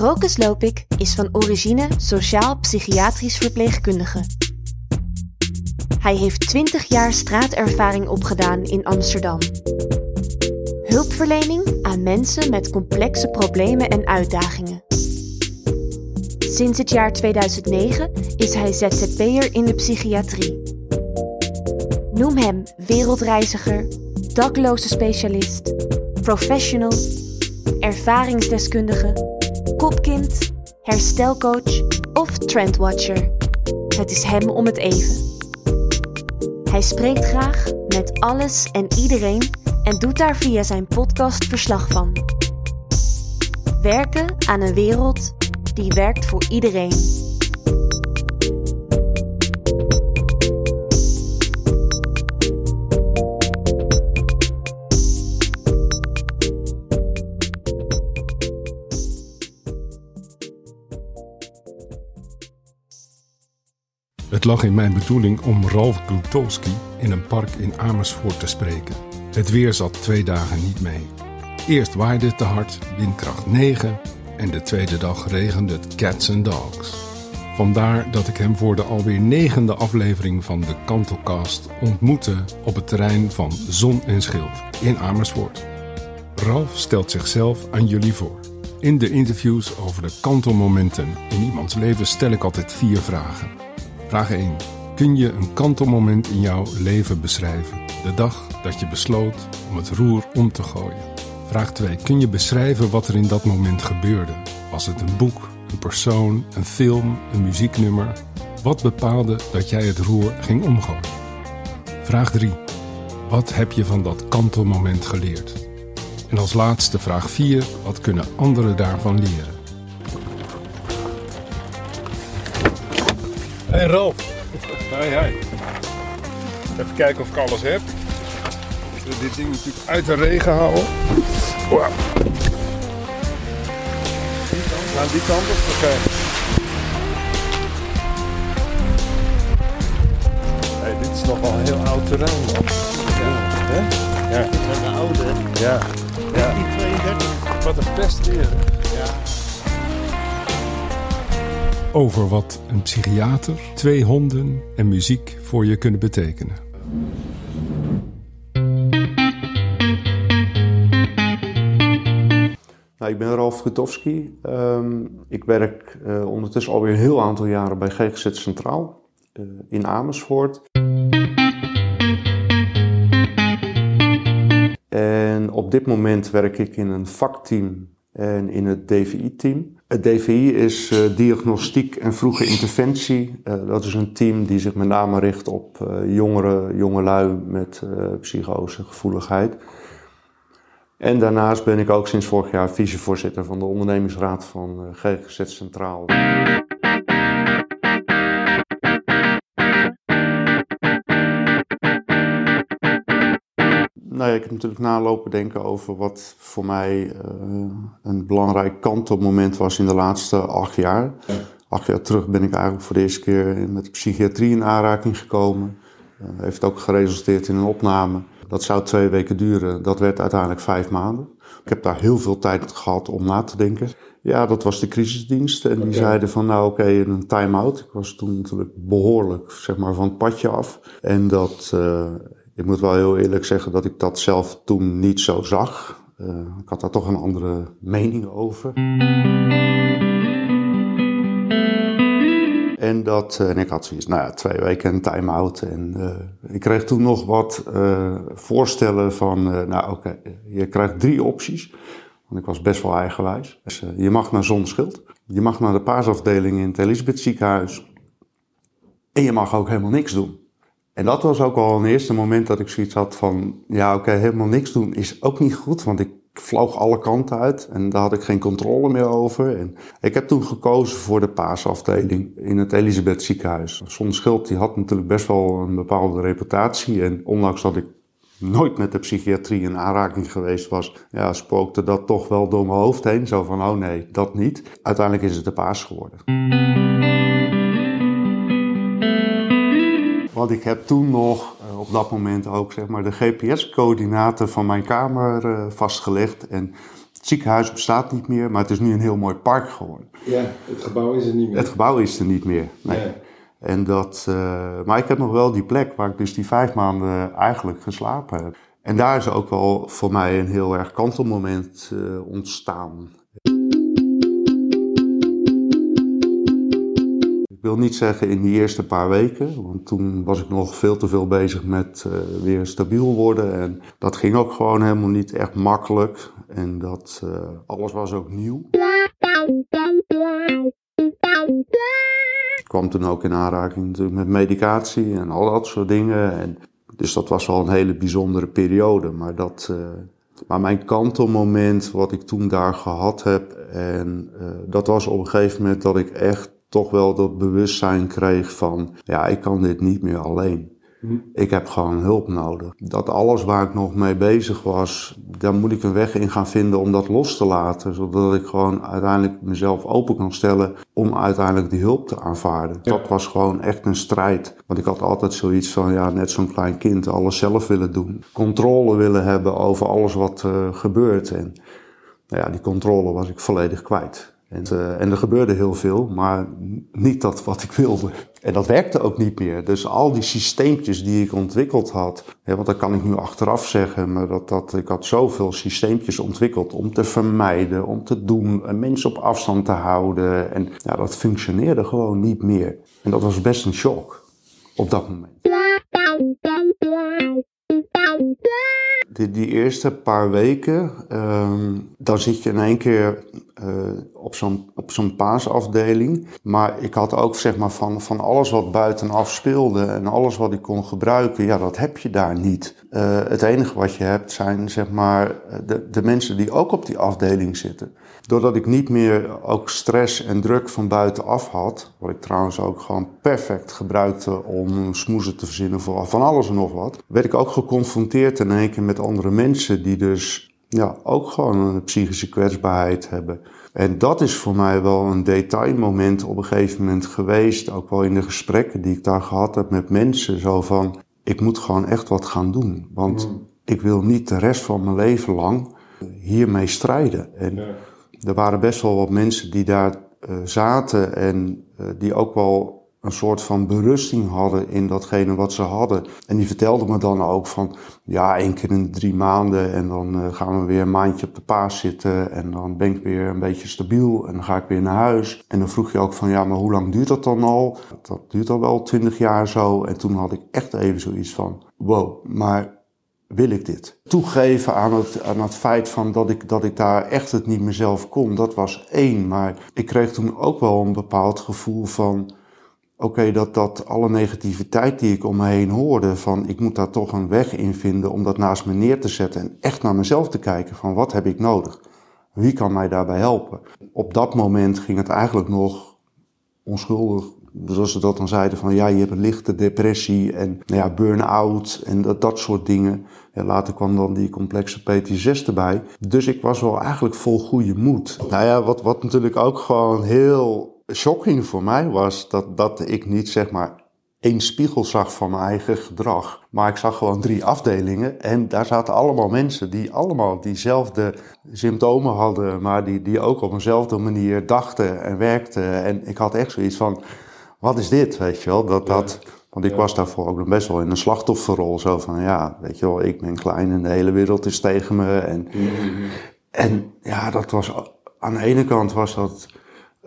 Rokus Lopik is van origine sociaal-psychiatrisch verpleegkundige. Hij heeft 20 jaar straatervaring opgedaan in Amsterdam. Hulpverlening aan mensen met complexe problemen en uitdagingen. Sinds het jaar 2009 is hij ZZP'er in de psychiatrie. Noem hem wereldreiziger, dakloze specialist, professional, ervaringsdeskundige, kopkind, herstelcoach of trendwatcher. Het is hem om het even. Hij spreekt graag met alles en iedereen en doet daar via zijn podcast verslag van. Werken aan een wereld die werkt voor iedereen. Het lag in mijn bedoeling om Ralf Glutowski in een park in Amersfoort te spreken. Het weer zat twee dagen niet mee. Eerst waaide het te hard, windkracht 9, en de tweede dag regende het cats and dogs. Vandaar dat ik hem voor de alweer negende aflevering van de Kantelcast ontmoette op het terrein van Zon en Schild in Amersfoort. Ralf stelt zichzelf aan jullie voor. In de interviews over de kantelmomenten in iemands leven stel ik altijd vier vragen. Vraag 1. Kun je een kantelmoment in jouw leven beschrijven? De dag dat je besloot om het roer om te gooien. Vraag 2. Kun je beschrijven wat er in dat moment gebeurde? Was het een boek, een persoon, een film, een muzieknummer? Wat bepaalde dat jij het roer ging omgooien? Vraag 3. Wat heb je van dat kantelmoment geleerd? En als laatste vraag 4. Wat kunnen anderen daarvan leren? Hey Ralf. Hoi, hoi. Even kijken of ik alles heb. Ik wil dit ding natuurlijk uit de regen houden. Wow. Aan die kant op? Oké. Hey, dit is nog wel een heel oud terrein, man. Ja. Ja. Dit is een oude. Ja. ja. Die 32. Wat een pest weer. Over wat een psychiater, twee honden en muziek voor je kunnen betekenen. Nou, ik ben Ralf Gutowski. Ehm, ik werk uh, ondertussen alweer een heel aantal jaren bij GGZ Centraal uh, in Amersfoort. En op dit moment werk ik in een vakteam en in het DVI-team. Het DVI is uh, diagnostiek en vroege interventie. Uh, dat is een team die zich met name richt op uh, jongeren, jongelui met psychose, gevoeligheid. En daarnaast ben ik ook sinds vorig jaar vicevoorzitter van de ondernemingsraad van GGZ Centraal. Nou ja, ik heb natuurlijk nalopen denken over wat voor mij uh, een belangrijk kantelmoment was in de laatste acht jaar. Ja. Acht jaar terug ben ik eigenlijk voor de eerste keer met de psychiatrie in aanraking gekomen. Uh, heeft ook geresulteerd in een opname. Dat zou twee weken duren. Dat werd uiteindelijk vijf maanden. Ik heb daar heel veel tijd gehad om na te denken. Ja, dat was de crisisdienst. En die okay. zeiden van nou oké, okay, een time-out. Ik was toen natuurlijk behoorlijk zeg maar, van het padje af. En dat... Uh, ik moet wel heel eerlijk zeggen dat ik dat zelf toen niet zo zag. Uh, ik had daar toch een andere mening over. En, dat, uh, en ik had zoiets, nou ja, twee weken een time-out. En uh, ik kreeg toen nog wat voorstellen van, nou oké, je krijgt drie opties. Want ik was best wel eigenwijs. Dus, je mag naar Zonschild. Je mag naar de paasafdeling in het Elisabeth ziekenhuis. En je mag ook helemaal niks doen. En dat was ook al een eerste moment dat ik zoiets had van, ja oké, helemaal niks doen is ook niet goed, want ik vloog alle kanten uit en daar had ik geen controle meer over. En ik heb toen gekozen voor de paasafdeling in het Elisabeth ziekenhuis. Schild die had natuurlijk best wel een bepaalde reputatie en ondanks dat ik nooit met de psychiatrie in aanraking geweest was, ja, spookte dat toch wel door mijn hoofd heen. Zo van, oh nee, dat niet. Uiteindelijk is het de paas geworden. Want ik heb toen nog uh, op dat moment ook zeg maar, de GPS-coördinaten van mijn kamer uh, vastgelegd. En Het ziekenhuis bestaat niet meer, maar het is nu een heel mooi park geworden. Ja, het gebouw is er niet meer. Het gebouw is er niet meer. Nee. Ja. En dat, eh, maar ik heb nog wel die plek waar ik dus die vijf maanden eigenlijk geslapen heb. En daar is ook wel voor mij een heel erg kantelmoment eh, ontstaan. Wil niet zeggen in die eerste paar weken, want toen was ik nog veel te veel bezig met eh, weer stabiel worden. En dat ging ook gewoon helemaal niet echt makkelijk. En dat eh, alles was ook nieuw. Ik kwam toen ook in aanraking natuurlijk met medicatie en al dat soort dingen. En dus dat was wel een hele bijzondere periode. Maar, dat, eh, maar mijn kantelmoment wat ik toen daar gehad heb, en dat was op een gegeven moment dat ik echt toch wel dat bewustzijn kreeg van, ja, ik kan dit niet meer alleen. Ik heb gewoon hulp nodig. Dat alles waar ik nog mee bezig was, daar moet ik een weg in gaan vinden om dat los te laten. Zodat ik gewoon uiteindelijk mezelf open kan stellen om uiteindelijk die hulp te aanvaarden. Dat was gewoon echt een strijd. Want ik had altijd zoiets van, ja, net zo'n klein kind, alles zelf willen doen. Controle willen hebben over alles wat uh, gebeurt. En nou ja, die controle was ik volledig kwijt. En, uh, en, er gebeurde heel veel, maar niet dat wat ik wilde. En dat werkte ook niet meer. Dus al die systeempjes die ik ontwikkeld had, ja, want dat kan ik nu achteraf zeggen, maar dat, dat, ik had zoveel systeempjes ontwikkeld om te vermijden, om te doen, mensen op afstand te houden. En ja, dat functioneerde gewoon niet meer. En dat was best een shock op dat moment. Die, die eerste paar weken, um, dan zit je in één keer op zo'n op zo'n paasafdeling. Maar ik had ook zeg maar van, van alles wat buitenaf speelde en alles wat ik kon gebruiken, ja, dat heb je daar niet. Uh, het enige wat je hebt zijn zeg maar de, de mensen die ook op die afdeling zitten. Doordat ik niet meer ook stress en druk van buitenaf had, wat ik trouwens ook gewoon perfect gebruikte om smoezen te verzinnen voor van alles en nog wat, werd ik ook geconfronteerd in één keer met andere mensen die dus ja, ook gewoon een psychische kwetsbaarheid hebben. En dat is voor mij wel een detailmoment op een gegeven moment geweest, ook wel in de gesprekken die ik daar gehad heb met mensen, zo van, ik moet gewoon echt wat gaan doen. Want mm. ik wil niet de rest van mijn leven lang hiermee strijden. En ja. er waren best wel wat mensen die daar uh, zaten en uh, die ook wel een soort van berusting hadden in datgene wat ze hadden. En die vertelde me dan ook van, ja, één keer in de drie maanden en dan uh, gaan we weer een maandje op de paas zitten en dan ben ik weer een beetje stabiel en dan ga ik weer naar huis. En dan vroeg je ook van, ja, maar hoe lang duurt dat dan al? Dat duurt al wel twintig jaar zo. En toen had ik echt even zoiets van, wow, maar wil ik dit? Toegeven aan het, aan het feit van dat ik, dat ik daar echt het niet meer zelf kon, dat was één. Maar ik kreeg toen ook wel een bepaald gevoel van oké, dat, dat alle negativiteit die ik om me heen hoorde, van ik moet daar toch een weg in vinden om dat naast me neer te zetten en echt naar mezelf te kijken van wat heb ik nodig? Wie kan mij daarbij helpen? Op dat moment ging het eigenlijk nog onschuldig, zoals ze dat dan zeiden, van ja, je hebt een lichte depressie en nou ja, burn-out en dat, dat soort dingen. En later kwam dan die complexe PTSS erbij. Dus ik was wel eigenlijk vol goede moed. Nou ja, wat, wat natuurlijk ook gewoon heel shocking voor mij was dat, dat ik niet zeg maar één spiegel zag van mijn eigen gedrag. Maar ik zag gewoon drie afdelingen en daar zaten allemaal mensen die allemaal diezelfde symptomen hadden, maar die, die ook op eenzelfde manier dachten en werkten. En ik had echt zoiets van, wat is dit, weet je wel? Dat, dat, want ik was daarvoor ook nog best wel in een slachtofferrol. Zo van, ja, weet je wel, ik ben klein en de hele wereld is tegen me. En, en ja, dat was, aan de ene kant was dat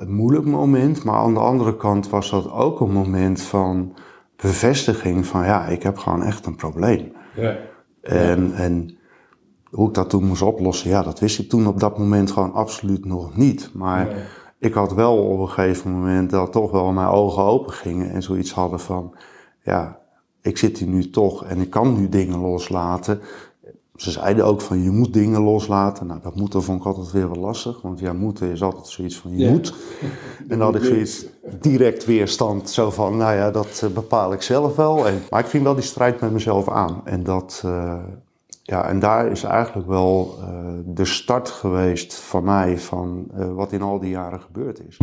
een moeilijk moment, maar aan de andere kant was dat ook een moment van bevestiging van ja, ik heb gewoon echt een probleem. Ja. En, en hoe ik dat toen moest oplossen, ja, dat wist ik toen op dat moment gewoon absoluut nog niet. Maar ik had wel op een gegeven moment dat toch wel mijn ogen open gingen en zoiets hadden van ja, ik zit hier nu toch en ik kan nu dingen loslaten ze zeiden ook van je moet dingen loslaten. Nou, dat moeten vond ik altijd weer wel lastig. Want ja, moeten is altijd zoiets van je moet. En dan had ik zoiets direct weerstand. Zo van, nou ja, dat uh, bepaal ik zelf wel. En, maar ik ging wel die strijd met mezelf aan. En dat, uh, ja, en daar is eigenlijk wel uh, de start geweest van mij van wat in al die jaren gebeurd is.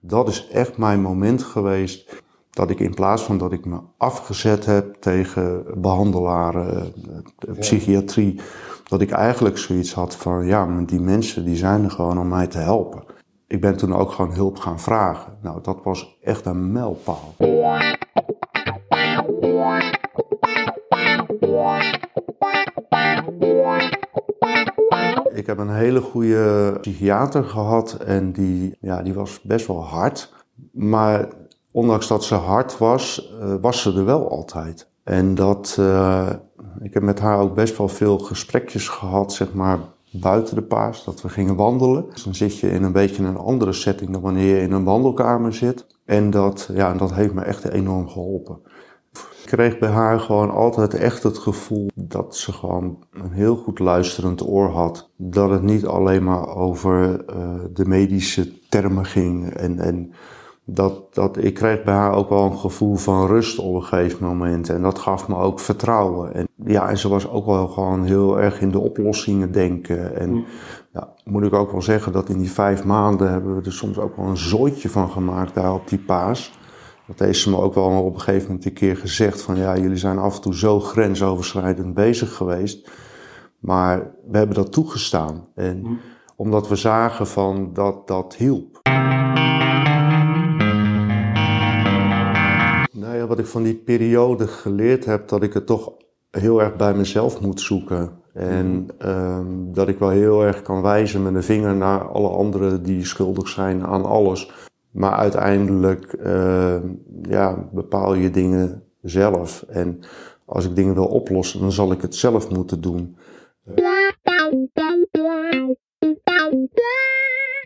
Dat is echt mijn moment geweest dat ik in plaats van dat ik me afgezet heb tegen behandelaren, psychiatrie, dat ik eigenlijk zoiets had van ja, maar die mensen die zijn er gewoon om mij te helpen. Ik ben toen ook gewoon hulp gaan vragen. Nou, dat was echt een mijlpaal. Ik heb een hele goede psychiater gehad en die, ja, die was best wel hard. Maar ondanks dat ze hard was, uh, was ze er wel altijd. En dat, uh, ik heb met haar ook best wel veel gesprekjes gehad, zeg maar, buiten de paas. Dat we gingen wandelen. Dus dan zit je in een beetje een andere setting dan wanneer je in een wandelkamer zit. En dat, ja, dat heeft me echt enorm geholpen. Ik kreeg bij haar gewoon altijd echt het gevoel dat ze gewoon een heel goed luisterend oor had. Dat het niet alleen maar over uh, de medische termen ging. En, en dat, dat, ik kreeg bij haar ook wel een gevoel van rust op een gegeven moment. En dat gaf me ook vertrouwen. En, ja, en ze was ook wel gewoon heel erg in de oplossingen denken. En mm. ja, moet ik ook wel zeggen dat in die vijf maanden hebben we er soms ook wel een zooitje van gemaakt daar op die paas. Dat heeft ze me ook wel op een gegeven moment een keer gezegd van ja, jullie zijn af en toe zo grensoverschrijdend bezig geweest. Maar we hebben dat toegestaan. En mm. omdat we zagen van dat dat hielp. Wat ik van die periode geleerd heb, dat ik het toch heel erg bij mezelf moet zoeken. En um, dat ik wel heel erg kan wijzen met een vinger naar alle anderen die schuldig zijn aan alles. Maar uiteindelijk uh, ja, bepaal je dingen zelf. En als ik dingen wil oplossen, dan zal ik het zelf moeten doen.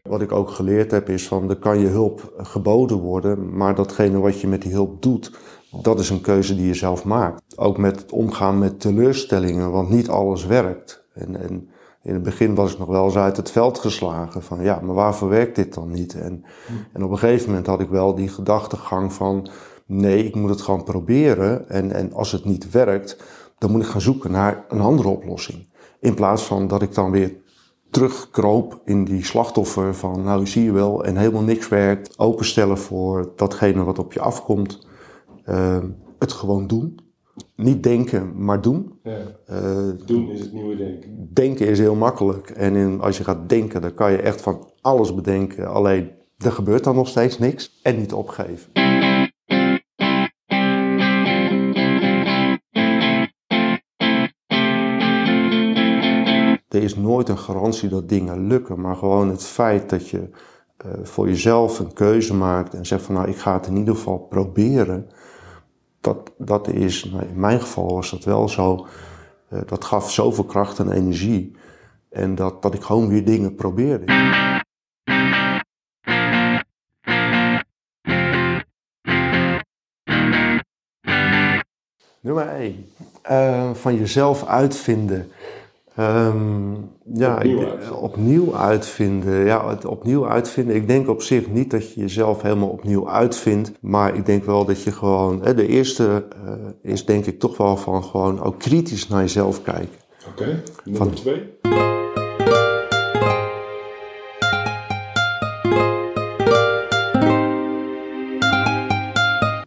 Wat ik ook geleerd heb is van, er kan je hulp geboden worden, maar datgene wat je met die hulp doet, dat is een keuze die je zelf maakt. Ook met het omgaan met teleurstellingen, want niet alles werkt. En, en in het begin was ik nog wel eens uit het veld geslagen van, ja, maar waarvoor werkt dit dan niet? En, en op een gegeven moment had ik wel die gedachtegang van, nee, ik moet het gewoon proberen. En, en als het niet werkt, dan moet ik gaan zoeken naar een andere oplossing. In plaats van dat ik dan weer terugkroop in die slachtoffer van, nou zie je wel, en helemaal niks werkt. Openstellen voor datgene wat op je afkomt. Uh, het gewoon doen. Niet denken, maar doen. Ja. Uh, doen is het nieuwe denken. Denken is heel makkelijk. En in, als je gaat denken, dan kan je echt van alles bedenken. Alleen, er gebeurt dan nog steeds niks. En niet opgeven. Er is nooit een garantie dat dingen lukken, maar gewoon het feit dat je uh, voor jezelf een keuze maakt en zegt van nou ik ga het in ieder geval proberen, dat, dat is, nou, in mijn geval was dat wel zo, uh, dat gaf zoveel kracht en energie en dat, dat ik gewoon weer dingen probeerde. Nummer 1. Uh, van jezelf uitvinden. Um, ja, opnieuw, ik, uit. opnieuw uitvinden. Ja, het opnieuw uitvinden. Ik denk op zich niet dat je jezelf helemaal opnieuw uitvindt. Maar ik denk wel dat je gewoon. Hè, de eerste uh, is denk ik toch wel van gewoon ook kritisch naar jezelf kijken. Oké, okay, nummer van, twee.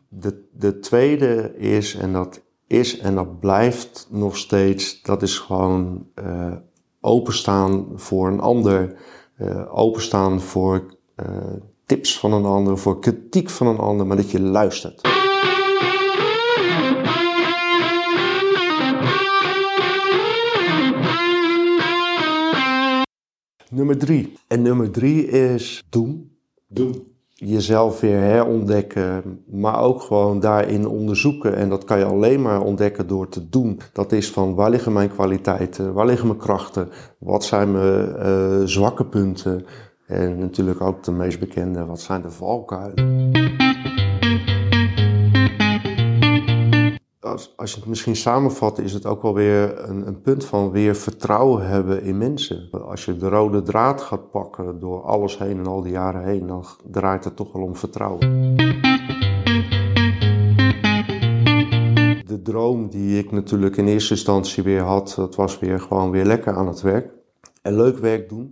De, de tweede is, en dat is en dat blijft nog steeds, dat is gewoon uh, openstaan voor een ander, uh, openstaan voor uh, tips van een ander, voor kritiek van een ander, maar dat je luistert. Nummer drie. En nummer drie is doen. Doen jezelf weer herontdekken, maar ook gewoon daarin onderzoeken. En dat kan je alleen maar ontdekken door te doen. Dat is van waar liggen mijn kwaliteiten, waar liggen mijn krachten, wat zijn mijn uh, zwakke punten. En natuurlijk ook de meest bekende, wat zijn de valkuilen. Als, als je het misschien samenvat, is het ook wel weer een, een, punt van weer vertrouwen hebben in mensen. Als je de rode draad gaat pakken door alles heen en al die jaren heen, dan draait het toch wel om vertrouwen. De droom die ik natuurlijk in eerste instantie weer had, dat was weer gewoon weer lekker aan het werk. En leuk werk doen.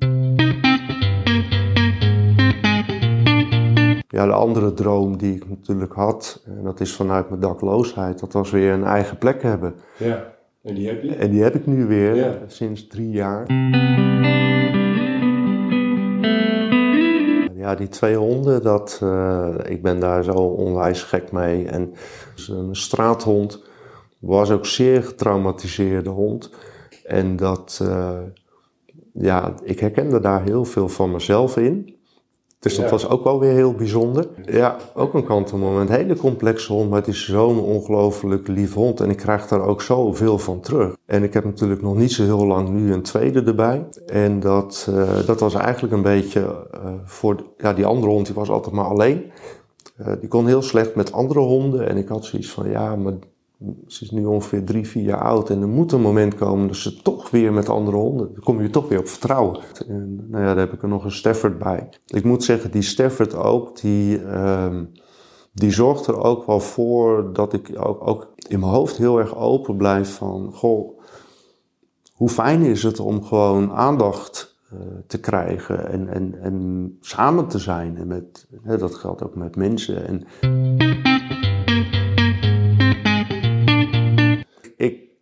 Ja, de andere droom die ik natuurlijk had, en dat is vanuit mijn dakloosheid, dat was weer een eigen plek hebben. Ja, en die heb je? En die heb ik nu weer Ja. sinds drie jaar. Ja, die twee honden, dat, eh, ik ben daar zo onwijs gek mee. En een straathond was ook zeer getraumatiseerde hond. En dat, eh, ja, ik herkende daar heel veel van mezelf in. Dus dat Ja. was ook wel weer heel bijzonder. Ja, ook een kantelmoment. Een hele complexe hond, maar het is zo'n ongelooflijk lief hond. En ik krijg daar ook zoveel van terug. En ik heb natuurlijk nog niet zo heel lang nu een tweede erbij. En dat, eh, dat was eigenlijk een beetje eh, voor... ja, die andere hond die was altijd maar alleen. Eh, die kon heel slecht met andere honden. En ik had zoiets van, ja, maar ze is nu ongeveer drie, vier jaar oud. En er moet een moment komen dat ze toch weer met andere honden... Dan kom je toch weer op vertrouwen. En nou ja, daar heb ik er nog een Stafford bij. Ik moet zeggen, die Stafford ook, die... ehm, die zorgt er ook wel voor dat ik ook, ook in mijn hoofd heel erg open blijf van... Goh, hoe fijn is het om gewoon aandacht eh, te krijgen en, en, en samen te zijn. En met, hè, dat geldt ook met mensen. En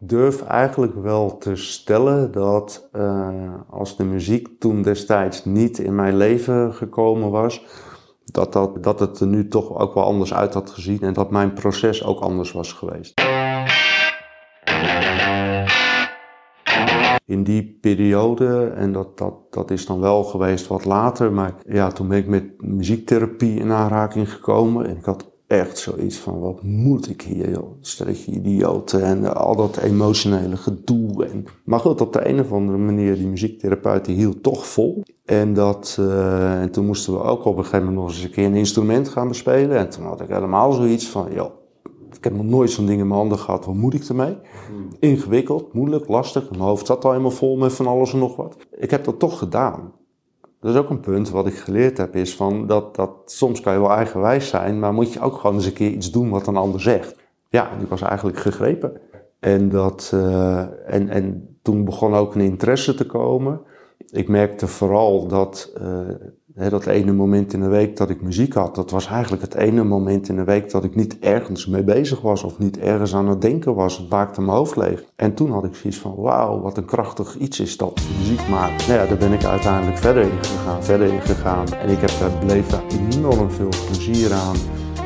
durf eigenlijk wel te stellen dat eh, als de muziek toen destijds niet in mijn leven gekomen was, dat, dat, dat het er nu toch ook wel anders uit had gezien en dat mijn proces ook anders was geweest. In die periode, en dat, dat, dat is dan wel geweest wat later, maar ja, toen ben ik met muziektherapie in aanraking gekomen en ik had echt zoiets van, wat moet ik hier, joh? Stelletje idioten en al dat emotionele gedoe. En, maar goed, op de een of andere manier, die muziektherapeut die hield toch vol. En, dat, eh, en toen moesten we ook op een gegeven moment nog eens een keer een instrument gaan bespelen. En toen had ik helemaal zoiets van, joh, ik heb nog nooit zo'n ding in mijn handen gehad, wat moet ik ermee? Ingewikkeld, moeilijk, lastig. Mijn hoofd zat al helemaal vol met van alles en nog wat. Ik heb dat toch gedaan. Dat is ook een punt wat ik geleerd heb, is van dat, dat soms kan je wel eigenwijs zijn, maar moet je ook gewoon eens een keer iets doen wat een ander zegt. Ja, en ik was eigenlijk gegrepen. En, dat, eh, en, en toen begon ook een interesse te komen. Ik merkte vooral dat eh, dat ene moment in de week dat ik muziek had, dat was eigenlijk het ene moment in de week dat ik niet ergens mee bezig was of niet ergens aan het denken was. Het maakte mijn hoofd leeg. En toen had ik zoiets van, wauw, wat een krachtig iets is dat, muziek maken. Nou ja, daar ben ik uiteindelijk verder in gegaan, verder in gegaan. En ik heb daar beleefd daar enorm veel plezier aan.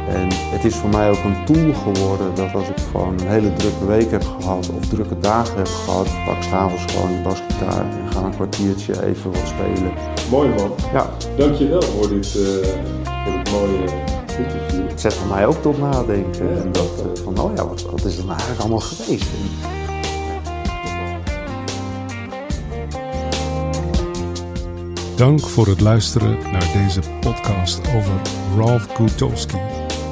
En het is voor mij ook een tool geworden dat als ik gewoon een hele drukke week heb gehad of drukke dagen heb gehad, pak ik s'avonds gewoon de basgitaar en ga een kwartiertje even wat spelen. Mooi man. Ja, Dankjewel voor dit, eh, voor dit mooie interview. het zet voor mij ook tot nadenken. Ja, en dat, eh, van, oh ja, wat, wat is er nou eigenlijk allemaal geweest? En, Dank voor het luisteren naar deze podcast over Ralph Gutowski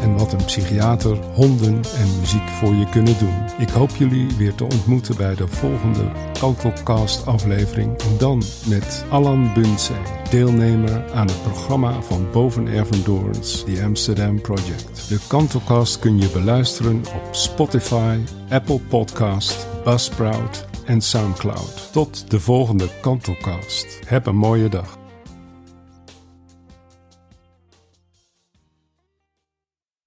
en wat een psychiater, honden en muziek voor je kunnen doen. Ik hoop jullie weer te ontmoeten bij de volgende Kantelcast aflevering en dan met Alan Bunzee, deelnemer aan het programma van Boven Ervendoorns, The Amsterdam Project. De Kantelcast kun je beluisteren op Spotify, Apple Podcast, Buzzsprout en Soundcloud. Tot de volgende Kantelcast. Heb een mooie dag.